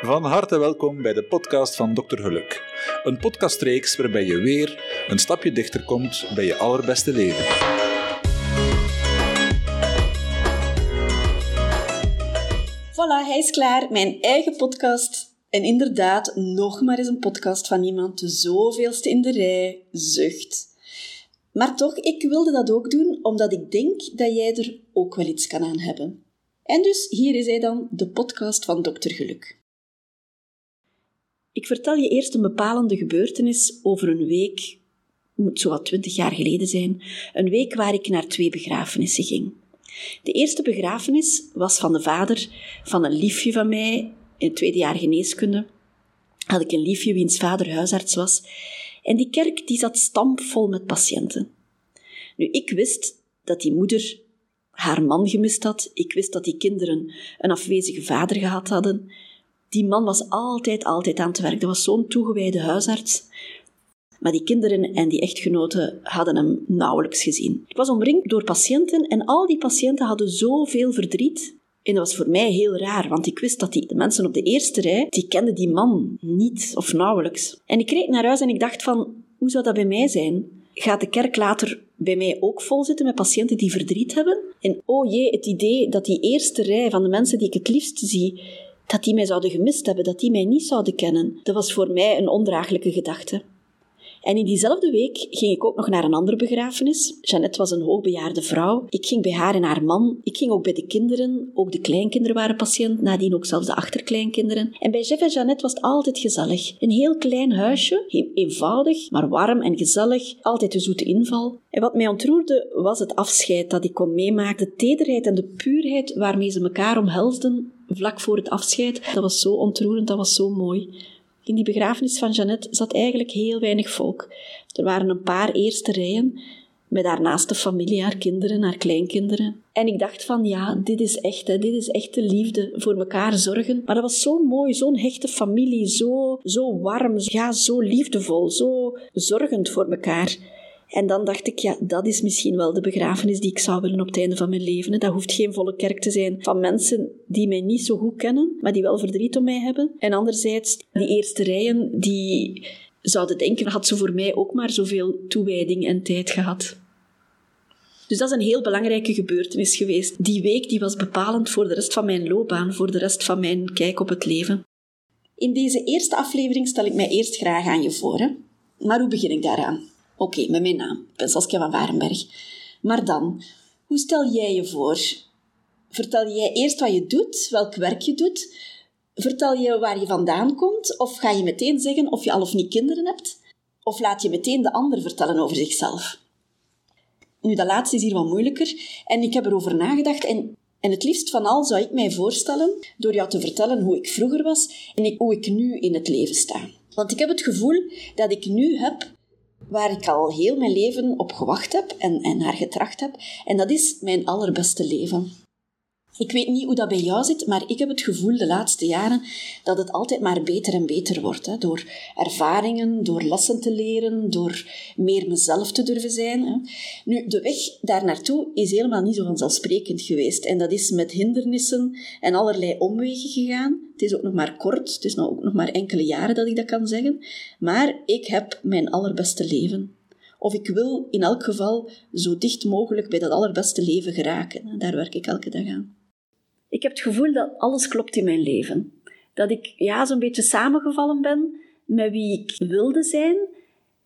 Van harte welkom bij de podcast van Dr. Geluk. Een podcastreeks waarbij je weer een stapje dichter komt bij je allerbeste leven. Voilà, hij is klaar. Mijn eigen podcast. En inderdaad, nog maar eens een podcast van iemand de zoveelste in de rij zucht. Maar toch, ik wilde dat ook doen, omdat ik denk dat jij er ook wel iets kan aan hebben. En dus hier is hij dan, de podcast van Dr. Geluk. Ik vertel je eerst een bepalende gebeurtenis over een week, moet zo wat twintig jaar geleden zijn, een week waar ik naar twee begrafenissen ging. De eerste begrafenis was van de vader van een liefje van mij in het tweede jaar geneeskunde. Had ik een liefje wiens vader huisarts was. En die kerk die zat stampvol met patiënten. Nu, ik wist dat die moeder haar man gemist had. Ik wist dat die kinderen een afwezige vader gehad hadden. Die man was altijd, altijd aan het werk. Dat was zo'n toegewijde huisarts. Maar die kinderen en die echtgenoten hadden hem nauwelijks gezien. Ik was omringd door patiënten en al die patiënten hadden zoveel verdriet. En dat was voor mij heel raar, want ik wist dat die, de mensen op de eerste rij, die kenden die man niet of nauwelijks. En ik reed naar huis en ik dacht van, hoe zou dat bij mij zijn? Gaat de kerk later bij mij ook vol zitten met patiënten die verdriet hebben? En oh jee, het idee dat die eerste rij van de mensen die ik het liefst zie, dat die mij zouden gemist hebben, dat die mij niet zouden kennen, dat was voor mij een ondraaglijke gedachte. En in diezelfde week ging ik ook nog naar een andere begrafenis. Jeannette was een hoogbejaarde vrouw. Ik ging bij haar en haar man. Ik ging ook bij de kinderen. Ook de kleinkinderen waren patiënt, nadien ook zelfs de achterkleinkinderen. En bij Jeff en Jeannette was het altijd gezellig. Een heel klein huisje, eenvoudig, maar warm en gezellig. Altijd de zoete inval. En wat mij ontroerde was het afscheid dat ik kon meemaken. De tederheid en de puurheid waarmee ze elkaar omhelsden vlak voor het afscheid. Dat was zo ontroerend, dat was zo mooi. In die begrafenis van Jeannette zat eigenlijk heel weinig volk. Er waren een paar eerste rijen met haar naaste familie, haar kinderen, haar kleinkinderen. En ik dacht van, ja, dit is echt, hè, dit is echte liefde, voor elkaar zorgen. Maar dat was zo mooi, zo'n hechte familie, zo, zo warm, ja, zo liefdevol, zo zorgend voor elkaar. En dan dacht ik, ja, dat is misschien wel de begrafenis die ik zou willen op het einde van mijn leven. Dat hoeft geen volle kerk te zijn van mensen die mij niet zo goed kennen, maar die wel verdriet om mij hebben. En anderzijds, die eerste rijen, die zouden denken, had ze voor mij ook maar zoveel toewijding en tijd gehad. Dus dat is een heel belangrijke gebeurtenis geweest. Die week die was bepalend voor de rest van mijn loopbaan, voor de rest van mijn kijk op het leven. In deze eerste aflevering stel ik mij eerst graag aan je voor. Hè? Maar hoe begin ik daaraan? Oké, met mijn naam. Ik ben Saskia van Warenberg. Maar dan, hoe stel jij je voor? Vertel jij eerst wat je doet, welk werk je doet? Vertel je waar je vandaan komt? Of ga je meteen zeggen of je al of niet kinderen hebt? Of laat je meteen de ander vertellen over zichzelf? Nu, dat laatste is hier wat moeilijker. En ik heb erover nagedacht en en het liefst van al zou ik mij voorstellen door jou te vertellen hoe ik vroeger was en hoe ik nu in het leven sta. Want ik heb het gevoel dat ik nu heb waar ik al heel mijn leven op gewacht heb en, en naar getracht heb. En dat is mijn allerbeste leven. Ik weet niet hoe dat bij jou zit, maar ik heb het gevoel de laatste jaren dat het altijd maar beter en beter wordt. Hè? Door ervaringen, door lessen te leren, door meer mezelf te durven zijn. Hè? Nu, de weg daar naartoe is helemaal niet zo vanzelfsprekend geweest. En dat is met hindernissen en allerlei omwegen gegaan. Het is ook nog maar kort, het is nog ook nog maar enkele jaren dat ik dat kan zeggen. Maar ik heb mijn allerbeste leven. Of ik wil in elk geval zo dicht mogelijk bij dat allerbeste leven geraken. Daar werk ik elke dag aan. Ik heb het gevoel dat alles klopt in mijn leven. Dat ik ja, zo'n beetje samengevallen ben met wie ik wilde zijn.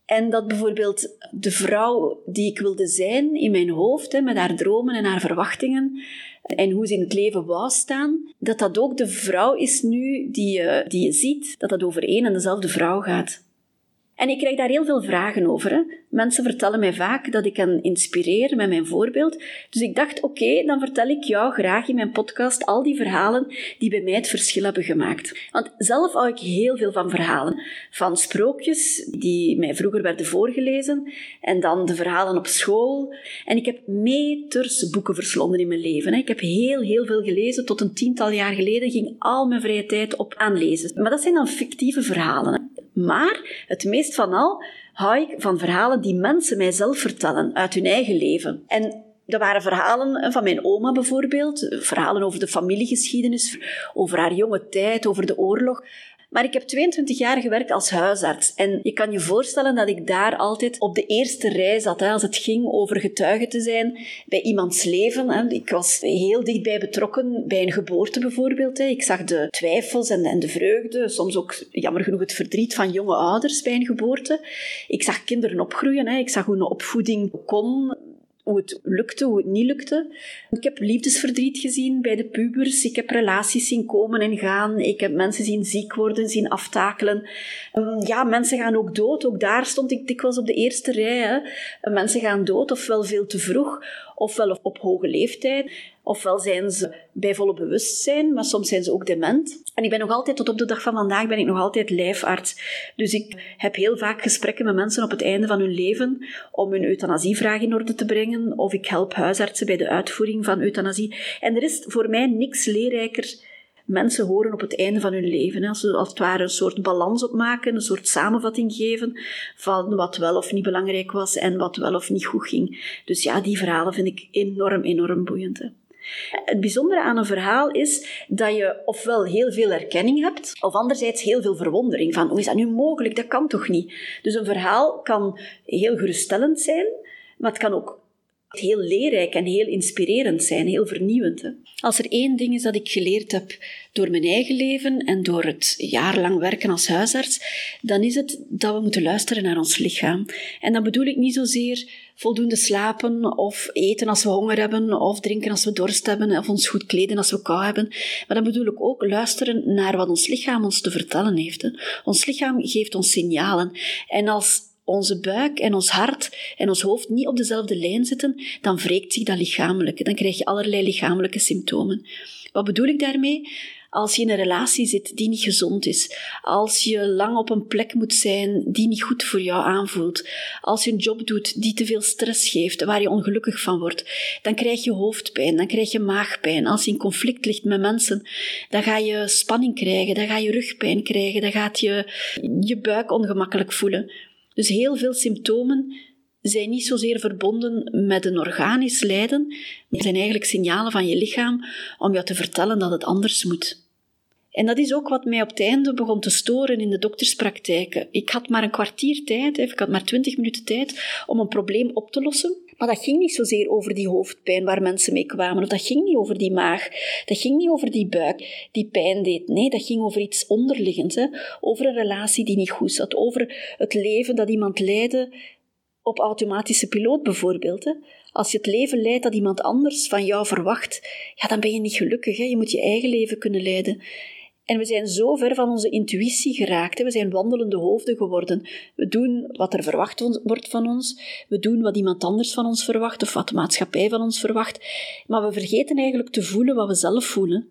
En dat bijvoorbeeld de vrouw die ik wilde zijn in mijn hoofd, hè, met haar dromen en haar verwachtingen, en hoe ze in het leven wou staan, dat dat ook de vrouw is nu die je, die je ziet, dat dat over één en dezelfde vrouw gaat. En ik krijg daar heel veel vragen over. Hè. Mensen vertellen mij vaak dat ik hen inspireer met mijn voorbeeld. Dus ik dacht, oké, dan vertel ik jou graag in mijn podcast al die verhalen die bij mij het verschil hebben gemaakt. Want zelf hou ik heel veel van verhalen. Van sprookjes die mij vroeger werden voorgelezen. En dan de verhalen op school. En ik heb meters boeken verslonden in mijn leven. Hè. Ik heb heel, heel veel gelezen. Tot een tiental jaar geleden ging al mijn vrije tijd op aanlezen. Maar dat zijn dan fictieve verhalen. Hè. Maar het meest van al hou ik van verhalen die mensen mijzelf vertellen uit hun eigen leven. En dat waren verhalen van mijn oma bijvoorbeeld, verhalen over de familiegeschiedenis, over haar jonge tijd, over de oorlog. Maar ik heb 22 jaar gewerkt als huisarts. En je kan je voorstellen dat ik daar altijd op de eerste rij zat. Als het ging over getuige te zijn bij iemands leven. Hè. Ik was heel dichtbij betrokken bij een geboorte bijvoorbeeld. Hè. Ik zag de twijfels en, en de vreugde, soms ook jammer genoeg het verdriet van jonge ouders bij een geboorte. Ik zag kinderen opgroeien. Hè. Ik zag hoe een opvoeding kon hoe het lukte, hoe het niet lukte. Ik heb liefdesverdriet gezien bij de pubers. Ik heb relaties zien komen en gaan. Ik heb mensen zien ziek worden, zien aftakelen. Ehm, ja, mensen gaan ook dood. Ook daar stond ik dikwijls op de eerste rij. Hè. Mensen gaan dood, ofwel veel te vroeg, ofwel op hoge leeftijd. Ofwel zijn ze bij volle bewustzijn, maar soms zijn ze ook dement. En ik ben nog altijd, tot op de dag van vandaag, ben ik nog altijd lijfarts. Dus ik heb heel vaak gesprekken met mensen op het einde van hun leven om hun euthanasievraag in orde te brengen. Of ik help huisartsen bij de uitvoering van euthanasie. En er is voor mij niks leerrijker mensen horen op het einde van hun leven. Als ze als het ware een soort balans opmaken, een soort samenvatting geven van wat wel of niet belangrijk was en wat wel of niet goed ging. Dus ja, die verhalen vind ik enorm, enorm boeiend. Het bijzondere aan een verhaal is dat je ofwel heel veel erkenning hebt, of anderzijds heel veel verwondering van hoe is dat nu mogelijk? Dat kan toch niet? Dus een verhaal kan heel geruststellend zijn, maar het kan ook heel leerrijk en heel inspirerend zijn, heel vernieuwend. Hè? Als er één ding is dat ik geleerd heb door mijn eigen leven en door het jarenlang werken als huisarts, dan is het dat we moeten luisteren naar ons lichaam. En dan bedoel ik niet zozeer voldoende slapen of eten als we honger hebben of drinken als we dorst hebben of ons goed kleden als we kou hebben. Maar dan bedoel ik ook luisteren naar wat ons lichaam ons te vertellen heeft. Hè. Ons lichaam geeft ons signalen. En als onze buik en ons hart en ons hoofd niet op dezelfde lijn zitten, dan wreekt zich dat lichamelijk. Dan krijg je allerlei lichamelijke symptomen. Wat bedoel ik daarmee? Als je in een relatie zit die niet gezond is, als je lang op een plek moet zijn die niet goed voor jou aanvoelt, als je een job doet die te veel stress geeft, waar je ongelukkig van wordt, dan krijg je hoofdpijn, dan krijg je maagpijn. Als je in conflict ligt met mensen, dan ga je spanning krijgen, dan ga je rugpijn krijgen, dan gaat je je buik ongemakkelijk voelen. Dus heel veel symptomen zijn niet zozeer verbonden met een organisch lijden, maar zijn eigenlijk signalen van je lichaam om jou te vertellen dat het anders moet. En dat is ook wat mij op het einde begon te storen in de dokterspraktijken. Ik had maar een kwartier tijd, ik had maar twintig minuten tijd om een probleem op te lossen. Maar dat ging niet zozeer over die hoofdpijn waar mensen mee kwamen, dat ging niet over die maag, dat ging niet over die buik die pijn deed. Nee, dat ging over iets onderliggends, hè? over een relatie die niet goed zat, over het leven dat iemand leidde op automatische piloot bijvoorbeeld. Hè? Als je het leven leidt dat iemand anders van jou verwacht, ja, dan ben je niet gelukkig. Hè? Je moet je eigen leven kunnen leiden. En we zijn zo ver van onze intuïtie geraakt. We zijn wandelende hoofden geworden. We doen wat er verwacht wordt van ons. We doen wat iemand anders van ons verwacht of wat de maatschappij van ons verwacht. Maar we vergeten eigenlijk te voelen wat we zelf voelen.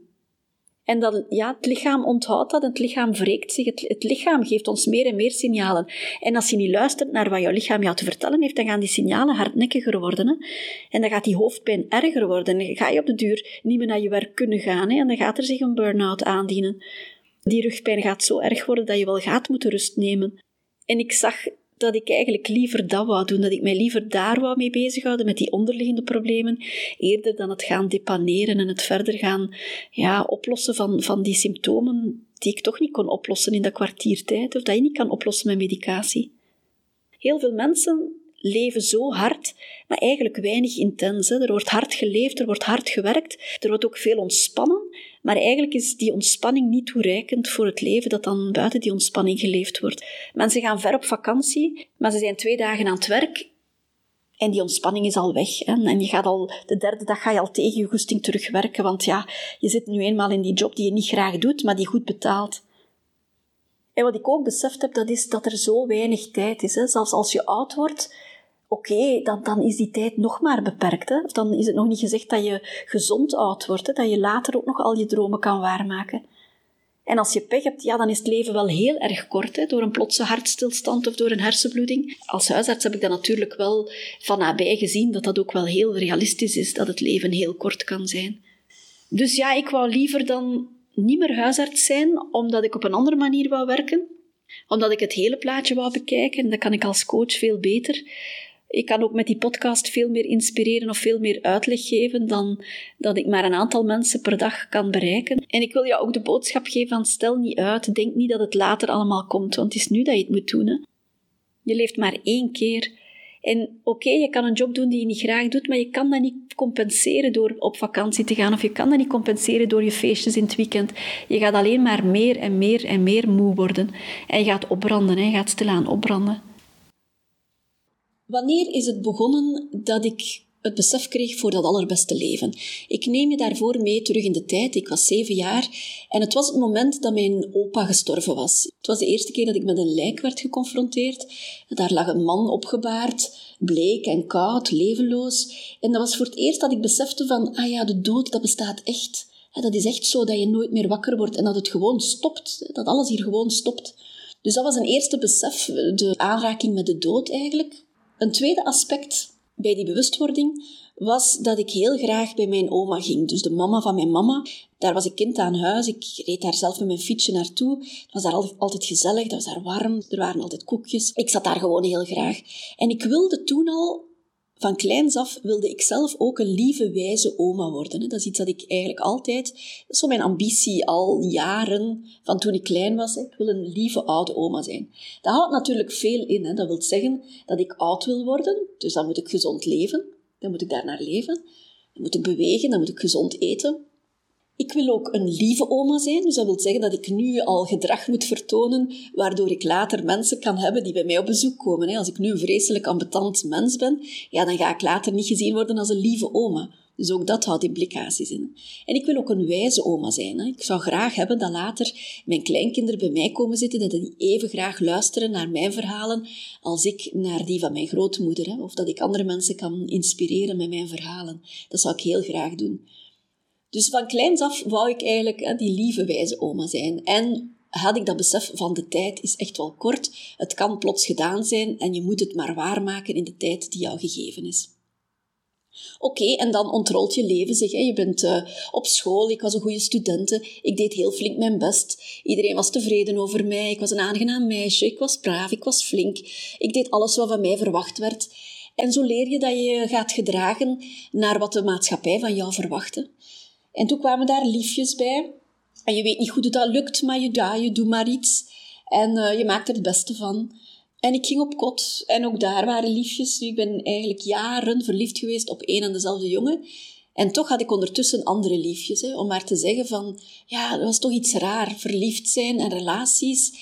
En dat, ja, het lichaam onthoudt dat, het lichaam wreekt zich, het, het, lichaam geeft ons meer en meer signalen. En als je niet luistert naar wat jouw lichaam jou te vertellen heeft, dan gaan die signalen hardnekkiger worden. Hè? En dan gaat die hoofdpijn erger worden. En dan ga je op de duur niet meer naar je werk kunnen gaan. Hè? En dan gaat er zich een burn-out aandienen. Die rugpijn gaat zo erg worden dat je wel gaat moeten rust nemen. En ik zag dat ik eigenlijk liever dat wou doen, dat ik mij liever daar wou mee bezighouden, met die onderliggende problemen, eerder dan het gaan depaneren en het verder gaan ja, oplossen van, van die symptomen die ik toch niet kon oplossen in dat kwartiertijd, of dat je niet kan oplossen met medicatie. Heel veel mensen leven zo hard, maar eigenlijk weinig intens. Er wordt hard geleefd, er wordt hard gewerkt, er wordt ook veel ontspannen, maar eigenlijk is die ontspanning niet toereikend voor het leven dat dan buiten die ontspanning geleefd wordt. Mensen gaan ver op vakantie, maar ze zijn twee dagen aan het werk en die ontspanning is al weg. Hè? En je gaat al, de derde dag ga je al tegen je goesting terugwerken, want ja, je zit nu eenmaal in die job die je niet graag doet, maar die goed betaalt. En wat ik ook beseft heb, dat is dat er zo weinig tijd is. Hè? Zelfs als je oud wordt, oké, dan, dan is die tijd nog maar beperkt. Hè? Of dan is het nog niet gezegd dat je gezond oud wordt, hè? dat je later ook nog al je dromen kan waarmaken. En als je pech hebt, ja, dan is het leven wel heel erg kort, hè, door een plotse hartstilstand of door een hersenbloeding. Als huisarts heb ik dat natuurlijk wel van nabij gezien, dat dat ook wel heel realistisch is, dat het leven heel kort kan zijn. Dus ja, ik wou liever dan niet meer huisarts zijn, omdat ik op een andere manier wou werken. Omdat ik het hele plaatje wou bekijken, en dat kan ik als coach veel beter Ik kan ook met die podcast veel meer inspireren of veel meer uitleg geven dan dat ik maar een aantal mensen per dag kan bereiken. En ik wil jou ook de boodschap geven van stel niet uit, denk niet dat het later allemaal komt, want het is nu dat je het moet doen. Hè. Je leeft maar één keer. En oké, je kan een job doen die je niet graag doet, maar je kan dat niet compenseren door op vakantie te gaan of je kan dat niet compenseren door je feestjes in het weekend. Je gaat alleen maar meer en meer en meer moe worden. En je gaat opbranden, hè. je gaat stilaan opbranden. Wanneer is het begonnen dat ik het besef kreeg voor dat allerbeste leven? Ik neem je daarvoor mee terug in de tijd. Ik was zeven jaar en het was het moment dat mijn opa gestorven was. Het was de eerste keer dat ik met een lijk werd geconfronteerd. Daar lag een man opgebaard, bleek en koud, levenloos. En dat was voor het eerst dat ik besefte van, ah ja, de dood, dat bestaat echt. Dat is echt zo dat je nooit meer wakker wordt en dat het gewoon stopt. Dat alles hier gewoon stopt. Dus dat was een eerste besef, de aanraking met de dood eigenlijk. Een tweede aspect bij die bewustwording was dat ik heel graag bij mijn oma ging. Dus de mama van mijn mama. Daar was ik kind aan huis. Ik reed daar zelf met mijn fietsje naartoe. Het was daar altijd gezellig, het was daar warm. Er waren altijd koekjes. Ik zat daar gewoon heel graag. En ik wilde toen al van kleins af wilde ik zelf ook een lieve, wijze oma worden. Dat is iets dat ik eigenlijk altijd... Dat is zo mijn ambitie al jaren, van toen ik klein was. Ik wil een lieve oude oma zijn. Dat houdt natuurlijk veel in. Dat wil zeggen dat ik oud wil worden. Dus dan moet ik gezond leven. Dan moet ik daarnaar leven. Dan moet ik bewegen, dan moet ik gezond eten. Ik wil ook een lieve oma zijn, dus dat wil zeggen dat ik nu al gedrag moet vertonen, waardoor ik later mensen kan hebben die bij mij op bezoek komen. Als ik nu een vreselijk ambetant mens ben, ja, dan ga ik later niet gezien worden als een lieve oma. Dus ook dat houdt implicaties in. En ik wil ook een wijze oma zijn. Ik zou graag hebben dat later mijn kleinkinderen bij mij komen zitten, dat die even graag luisteren naar mijn verhalen als ik naar die van mijn grootmoeder. Of dat ik andere mensen kan inspireren met mijn verhalen. Dat zou ik heel graag doen. Dus van kleins af wou ik eigenlijk hè, die lieve wijze oma zijn. En had ik dat besef van de tijd is echt wel kort. Het kan plots gedaan zijn en je moet het maar waarmaken in de tijd die jou gegeven is. Oké, en dan ontrolt je leven zich. Hè. Je bent uh, op school, ik was een goede studente, ik deed heel flink mijn best. Iedereen was tevreden over mij, ik was een aangenaam meisje, ik was braaf, ik was flink. Ik deed alles wat van mij verwacht werd. En zo leer je dat je gaat gedragen naar wat de maatschappij van jou verwachtte. En toen kwamen daar liefjes bij. En je weet niet goed hoe dat lukt, maar je, je doet maar iets. En uh, je maakt er het beste van. En ik ging op kot en ook daar waren liefjes. Ik ben eigenlijk jaren verliefd geweest op één en dezelfde jongen. En toch had ik ondertussen andere liefjes. Hè, om maar te zeggen van, ja, dat was toch iets raar. Verliefd zijn en relaties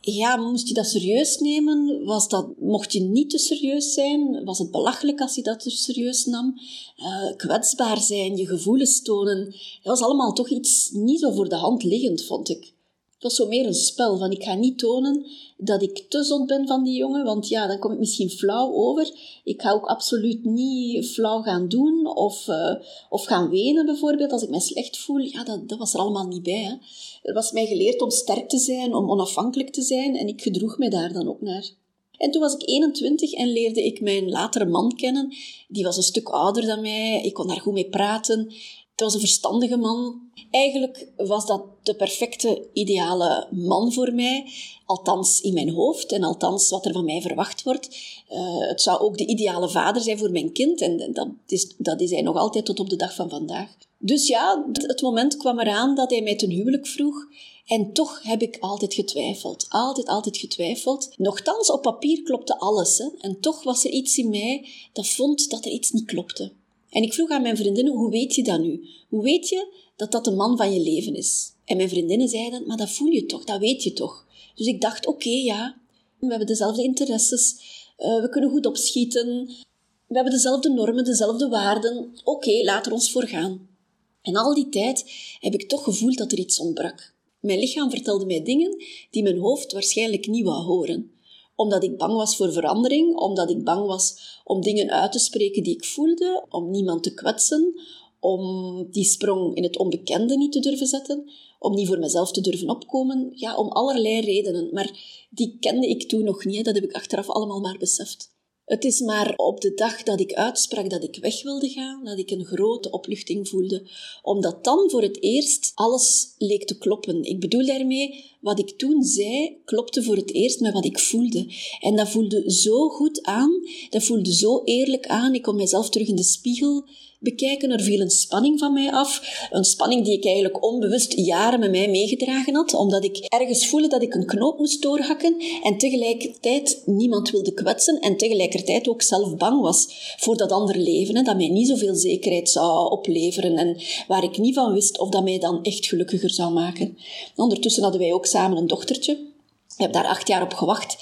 ja, moest je dat serieus nemen? Was dat, mocht je niet te serieus zijn? Was het belachelijk als je dat te serieus nam? Uh, kwetsbaar zijn, je gevoelens tonen. Dat was allemaal toch iets niet zo voor de hand liggend, vond ik. Het was zo meer een spel van ik ga niet tonen dat ik te zot ben van die jongen, want ja, dan kom ik misschien flauw over. Ik ga ook absoluut niet flauw gaan doen of, uh, of gaan wenen bijvoorbeeld als ik me slecht voel. Ja, dat, dat was er allemaal niet bij. Hè. Er was mij geleerd om sterk te zijn, om onafhankelijk te zijn en ik gedroeg me daar dan ook naar. En toen was ik 21 en leerde ik mijn latere man kennen. Die was een stuk ouder dan mij, ik kon daar goed mee praten. Het was een verstandige man. Eigenlijk was dat de perfecte, ideale man voor mij. Althans in mijn hoofd en althans wat er van mij verwacht wordt. Uh, het zou ook de ideale vader zijn voor mijn kind. En dat is, dat is hij nog altijd tot op de dag van vandaag. Dus ja, het moment kwam eraan dat hij mij ten huwelijk vroeg. En toch heb ik altijd getwijfeld. Altijd, altijd getwijfeld. Nochtans, op papier klopte alles. Hè? En toch was er iets in mij dat vond dat er iets niet klopte. En ik vroeg aan mijn vriendinnen, hoe weet je dat nu? Hoe weet je dat dat de man van je leven is? En mijn vriendinnen zeiden, maar dat voel je toch, dat weet je toch. Dus ik dacht, oké, ja, we hebben dezelfde interesses, uh, we kunnen goed opschieten, we hebben dezelfde normen, dezelfde waarden. Oké, laat er ons voor gaan. En al die tijd heb ik toch gevoeld dat er iets ontbrak. Mijn lichaam vertelde mij dingen die mijn hoofd waarschijnlijk niet wou horen omdat ik bang was voor verandering, omdat ik bang was om dingen uit te spreken die ik voelde, om niemand te kwetsen, om die sprong in het onbekende niet te durven zetten, om niet voor mezelf te durven opkomen. Ja, om allerlei redenen. Maar die kende ik toen nog niet, dat heb ik achteraf allemaal maar beseft. Het is maar op de dag dat ik uitsprak dat ik weg wilde gaan, dat ik een grote opluchting voelde. Omdat dan voor het eerst alles leek te kloppen. Ik bedoel daarmee, wat ik toen zei, klopte voor het eerst met wat ik voelde. En dat voelde zo goed aan, dat voelde zo eerlijk aan. Ik kon mezelf terug in de spiegel bekijken. Er viel een spanning van mij af. Een spanning die ik eigenlijk onbewust jaren met mij meegedragen had, omdat ik ergens voelde dat ik een knoop moest doorhakken en tegelijkertijd niemand wilde kwetsen en tegelijkertijd ook zelf bang was voor dat andere leven, hè, dat mij niet zoveel zekerheid zou opleveren en waar ik niet van wist of dat mij dan echt gelukkiger zou maken. Ondertussen hadden wij ook samen een dochtertje. We hebben daar acht jaar op gewacht.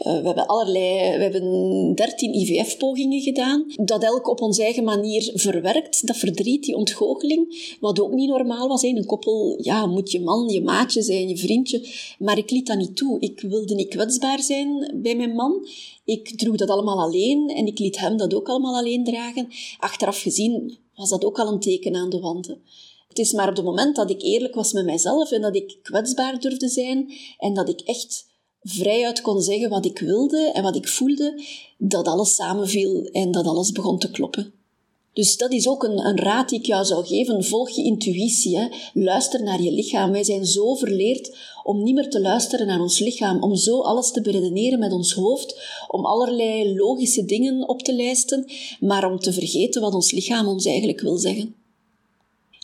Uh, we hebben allerlei, we hebben dertien IVF-pogingen gedaan. Dat elk op onze eigen manier verwerkt. Dat verdriet, die ontgoocheling, wat ook niet normaal was. Een koppel, ja, moet je man, je maatje zijn, je vriendje. Maar ik liet dat niet toe. Ik wilde niet kwetsbaar zijn bij mijn man. Ik droeg dat allemaal alleen en ik liet hem dat ook allemaal alleen dragen. Achteraf gezien was dat ook al een teken aan de wanden. Het is maar op het moment dat ik eerlijk was met mijzelf en dat ik kwetsbaar durfde zijn en dat ik echt vrijuit kon zeggen wat ik wilde en wat ik voelde, dat alles samenviel en dat alles begon te kloppen. Dus dat is ook een, een raad die ik jou zou geven. Volg je intuïtie. Luister naar je lichaam. Wij zijn zo verleerd om niet meer te luisteren naar ons lichaam, om zo alles te beredeneren met ons hoofd, om allerlei logische dingen op te lijsten, maar om te vergeten wat ons lichaam ons eigenlijk wil zeggen.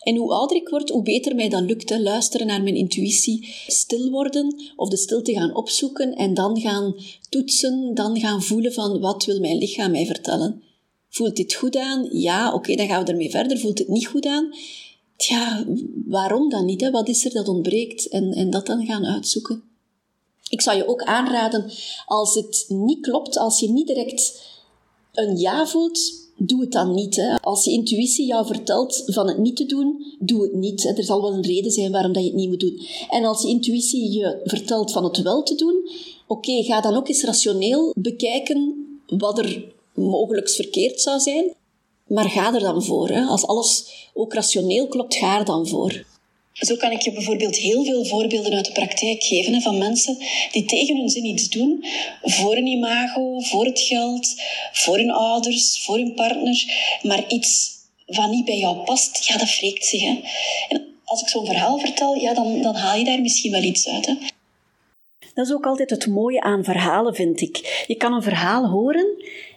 En hoe ouder ik word, hoe beter mij dan lukt. Hè. Luisteren naar mijn intuïtie, stil worden of de stilte gaan opzoeken en dan gaan toetsen, dan gaan voelen van wat wil mijn lichaam mij vertellen. Voelt dit goed aan? Ja, oké, dan gaan we ermee verder. Voelt het niet goed aan? Tja, waarom dan niet? Hè? Wat is er dat ontbreekt? En, en dat dan gaan uitzoeken. Ik zou je ook aanraden, als het niet klopt, als je niet direct een ja voelt, doe het dan niet. Hè. Als je intuïtie jou vertelt van het niet te doen, doe het niet. Er zal wel een reden zijn waarom dat je het niet moet doen. En als je intuïtie je vertelt van het wel te doen, oké, ga dan ook eens rationeel bekijken wat er mogelijk verkeerd zou zijn. Maar ga er dan voor. Hè. Als alles ook rationeel klopt, ga er dan voor. Zo kan ik je bijvoorbeeld heel veel voorbeelden uit de praktijk geven hè, van mensen die tegen hun zin iets doen voor een imago, voor het geld, voor hun ouders, voor hun partner, maar iets wat niet bij jou past, ja, dat wreekt zich. Hè. En als ik zo'n verhaal vertel, ja, dan, dan haal je daar misschien wel iets uit. Hè. Dat is ook altijd het mooie aan verhalen, vind ik. Je kan een verhaal horen,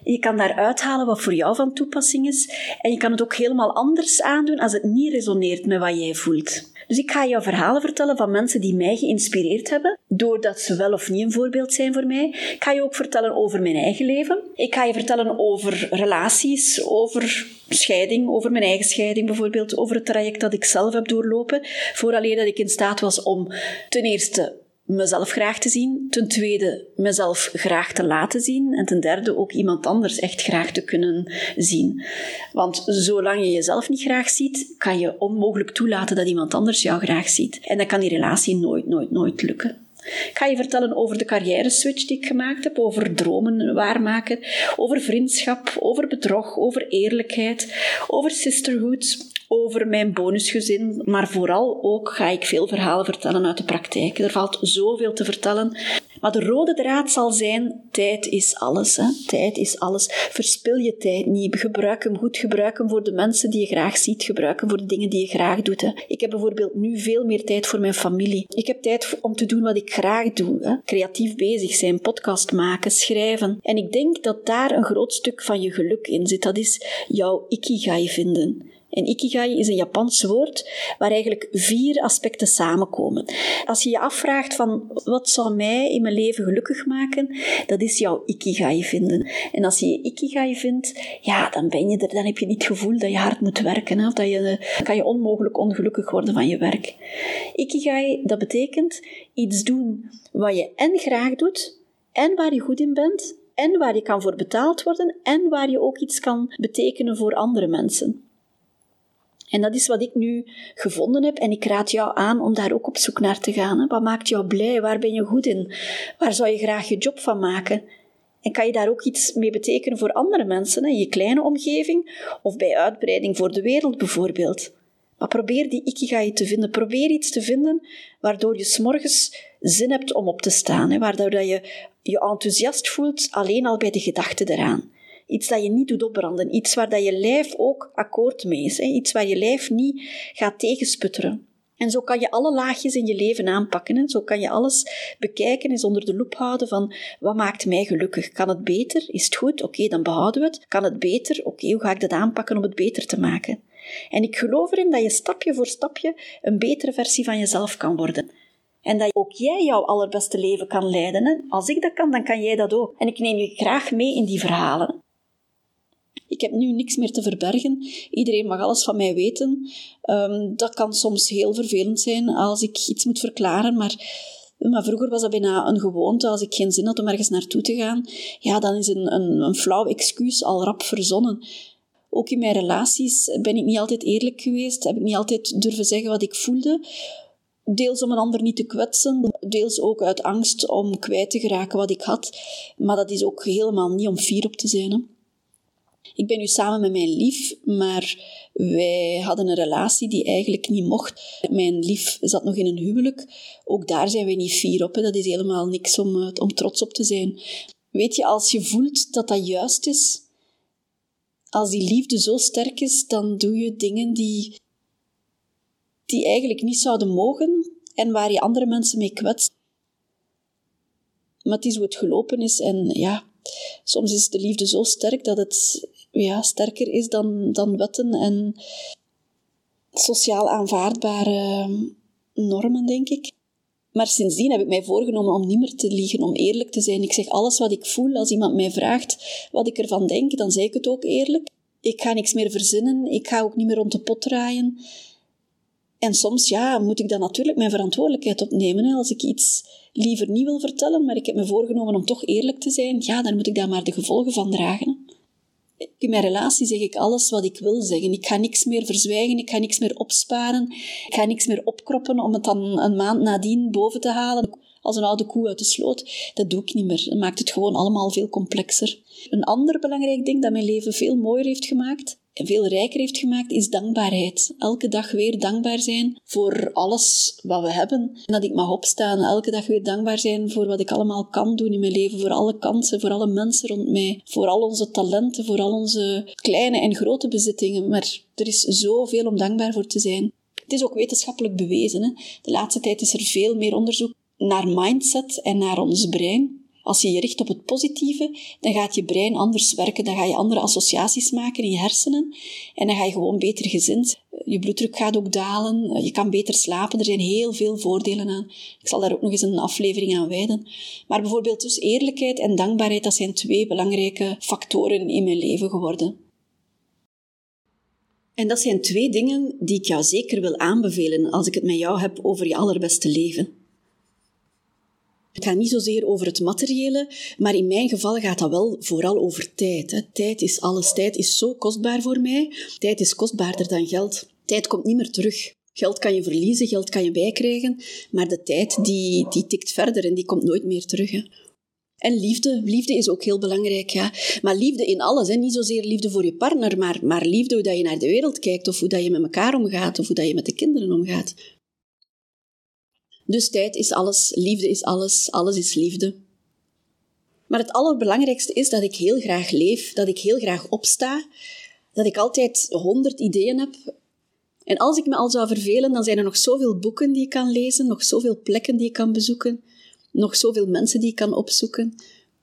je kan daar uithalen wat voor jou van toepassing is, en je kan het ook helemaal anders aandoen als het niet resoneert met wat jij voelt. Dus ik ga jou verhalen vertellen van mensen die mij geïnspireerd hebben, doordat ze wel of niet een voorbeeld zijn voor mij. Ik ga je ook vertellen over mijn eigen leven. Ik ga je vertellen over relaties, over scheiding, over mijn eigen scheiding bijvoorbeeld, over het traject dat ik zelf heb doorlopen, vooraleer dat ik in staat was om ten eerste mezelf graag te zien. Ten tweede, mezelf graag te laten zien. En ten derde, ook iemand anders echt graag te kunnen zien. Want zolang je jezelf niet graag ziet, kan je onmogelijk toelaten dat iemand anders jou graag ziet. En dan kan die relatie nooit, nooit, nooit lukken. Ik ga je vertellen over de carrière switch die ik gemaakt heb, over dromen waarmaken, over vriendschap, over bedrog, over eerlijkheid, over sisterhood, over mijn bonusgezin, maar vooral ook ga ik veel verhalen vertellen uit de praktijk. Er valt zoveel te vertellen. Maar de rode draad zal zijn, tijd is alles. Hè? Tijd is alles. Verspil je tijd niet. Gebruik hem goed. Gebruik hem voor de mensen die je graag ziet. Gebruik hem voor de dingen die je graag doet. Hè? Ik heb bijvoorbeeld nu veel meer tijd voor mijn familie. Ik heb tijd om te doen wat ik graag doe. Hè? Creatief bezig zijn, podcast maken, schrijven. En ik denk dat daar een groot stuk van je geluk in zit. Dat is jouw ikigai vinden. En ikigai is een Japans woord waar eigenlijk vier aspecten samenkomen. Als je je afvraagt van wat zou mij in mijn leven gelukkig maken, dat is jouw ikigai vinden. En als je je ikigai vindt, ja, dan ben je er, dan heb je niet het gevoel dat je hard moet werken. Of dat je, kan je onmogelijk ongelukkig worden van je werk. Ikigai, dat betekent iets doen wat je en graag doet, en waar je goed in bent, en waar je kan voor betaald worden, en waar je ook iets kan betekenen voor andere mensen. En dat is wat ik nu gevonden heb en ik raad jou aan om daar ook op zoek naar te gaan. Wat maakt jou blij? Waar ben je goed in? Waar zou je graag je job van maken? En kan je daar ook iets mee betekenen voor andere mensen, in je kleine omgeving of bij uitbreiding voor de wereld bijvoorbeeld? Maar probeer die ikigai te vinden. Probeer iets te vinden waardoor je s'morgens zin hebt om op te staan. Hè? Waardoor je je enthousiast voelt alleen al bij de gedachte eraan. Iets dat je niet doet opbranden. Iets waar dat je lijf ook akkoord mee is. Hè? Iets waar je lijf niet gaat tegensputteren. En zo kan je alle laagjes in je leven aanpakken. Hè? Zo kan je alles bekijken, eens onder de loep houden van wat maakt mij gelukkig? Kan het beter? Is het goed? Oké, dan behouden we het. Kan het beter? Oké, hoe ga ik dat aanpakken om het beter te maken? En ik geloof erin dat je stapje voor stapje een betere versie van jezelf kan worden. En dat ook jij jouw allerbeste leven kan leiden. Hè? Als ik dat kan, dan kan jij dat ook. En ik neem je graag mee in die verhalen. Ik heb nu niks meer te verbergen. Iedereen mag alles van mij weten. Um, dat kan soms heel vervelend zijn als ik iets moet verklaren, maar, maar vroeger was dat bijna een gewoonte. Als ik geen zin had om ergens naartoe te gaan, ja, dan is een, een, een flauw excuus al rap verzonnen. Ook in mijn relaties ben ik niet altijd eerlijk geweest, heb ik niet altijd durven zeggen wat ik voelde. Deels om een ander niet te kwetsen, deels ook uit angst om kwijt te geraken wat ik had. Maar dat is ook helemaal niet om fier op te zijn. Hè. Ik ben nu samen met mijn lief, maar wij hadden een relatie die eigenlijk niet mocht. Mijn lief zat nog in een huwelijk. Ook daar zijn wij niet fier op. Dat is helemaal niks om, eh, om trots op te zijn. Weet je, als je voelt dat dat juist is, als die liefde zo sterk is, dan doe je dingen die, die eigenlijk niet zouden mogen en waar je andere mensen mee kwetst. Maar het is hoe het gelopen is en ja, soms is de liefde zo sterk dat het ja, sterker is dan, dan wetten en sociaal aanvaardbare normen, denk ik. Maar sindsdien heb ik mij voorgenomen om niet meer te liegen, om eerlijk te zijn. Ik zeg alles wat ik voel. Als iemand mij vraagt wat ik ervan denk, dan zeg ik het ook eerlijk. Ik ga niks meer verzinnen. Ik ga ook niet meer rond de pot draaien. En soms, ja, moet ik dan natuurlijk mijn verantwoordelijkheid opnemen. Als ik iets liever niet wil vertellen, maar ik heb me voorgenomen om toch eerlijk te zijn, ja, dan moet ik daar maar de gevolgen van dragen. In mijn relatie zeg ik alles wat ik wil zeggen. Ik ga niks meer verzwijgen, ik ga niks meer opsparen, ik ga niks meer opkroppen om het dan een maand nadien boven te halen als een oude koe uit de sloot. Dat doe ik niet meer. Dat maakt het gewoon allemaal veel complexer. Een ander belangrijk ding dat mijn leven veel mooier heeft gemaakt, veel rijker heeft gemaakt, is dankbaarheid. Elke dag weer dankbaar zijn voor alles wat we hebben. En dat ik mag opstaan. Elke dag weer dankbaar zijn voor wat ik allemaal kan doen in mijn leven. Voor alle kansen, voor alle mensen rond mij. Voor al onze talenten, voor al onze kleine en grote bezittingen. Maar er is zoveel om dankbaar voor te zijn. Het is ook wetenschappelijk bewezen. Hè? De laatste tijd is er veel meer onderzoek naar mindset en naar ons brein. Als je je richt op het positieve, dan gaat je brein anders werken, dan ga je andere associaties maken in je hersenen en dan ga je gewoon beter gezind. Je bloeddruk gaat ook dalen, je kan beter slapen, er zijn heel veel voordelen aan. Ik zal daar ook nog eens een aflevering aan wijden. Maar bijvoorbeeld dus eerlijkheid en dankbaarheid, dat zijn twee belangrijke factoren in mijn leven geworden. En dat zijn twee dingen die ik jou zeker wil aanbevelen als ik het met jou heb over je allerbeste leven. Het gaat niet zozeer over het materiële, maar in mijn geval gaat dat wel vooral over tijd. Hè. Tijd is alles. Tijd is zo kostbaar voor mij. Tijd is kostbaarder dan geld. Tijd komt niet meer terug. Geld kan je verliezen, geld kan je bijkrijgen, maar de tijd die, die tikt verder en die komt nooit meer terug. Hè. En liefde. Liefde is ook heel belangrijk. Ja. Maar liefde in alles. Hè. Niet zozeer liefde voor je partner, maar, maar liefde hoe dat je naar de wereld kijkt, of hoe dat je met elkaar omgaat, of hoe dat je met de kinderen omgaat. Dus tijd is alles, liefde is alles, alles is liefde. Maar het allerbelangrijkste is dat ik heel graag leef, dat ik heel graag opsta, dat ik altijd honderd ideeën heb. En als ik me al zou vervelen, dan zijn er nog zoveel boeken die ik kan lezen, nog zoveel plekken die ik kan bezoeken, nog zoveel mensen die ik kan opzoeken.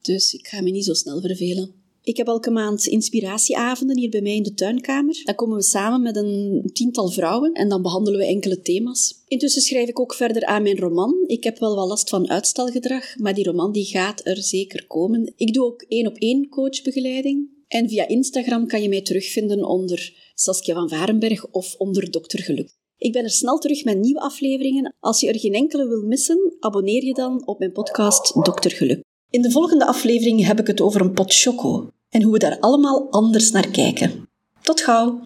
Dus ik ga me niet zo snel vervelen. Ik heb elke maand inspiratieavonden hier bij mij in de tuinkamer. Dan komen we samen met een tiental vrouwen en dan behandelen we enkele thema's. Intussen schrijf ik ook verder aan mijn roman. Ik heb wel wat last van uitstelgedrag, maar die roman die gaat er zeker komen. Ik doe ook één op één coachbegeleiding. En via Instagram kan je mij terugvinden onder Saskia van Varenberg of onder Dr. Geluk. Ik ben er snel terug met nieuwe afleveringen. Als je er geen enkele wil missen, abonneer je dan op mijn podcast Dr. Geluk. In de volgende aflevering heb ik het over een pot choco en hoe we daar allemaal anders naar kijken. Tot gauw!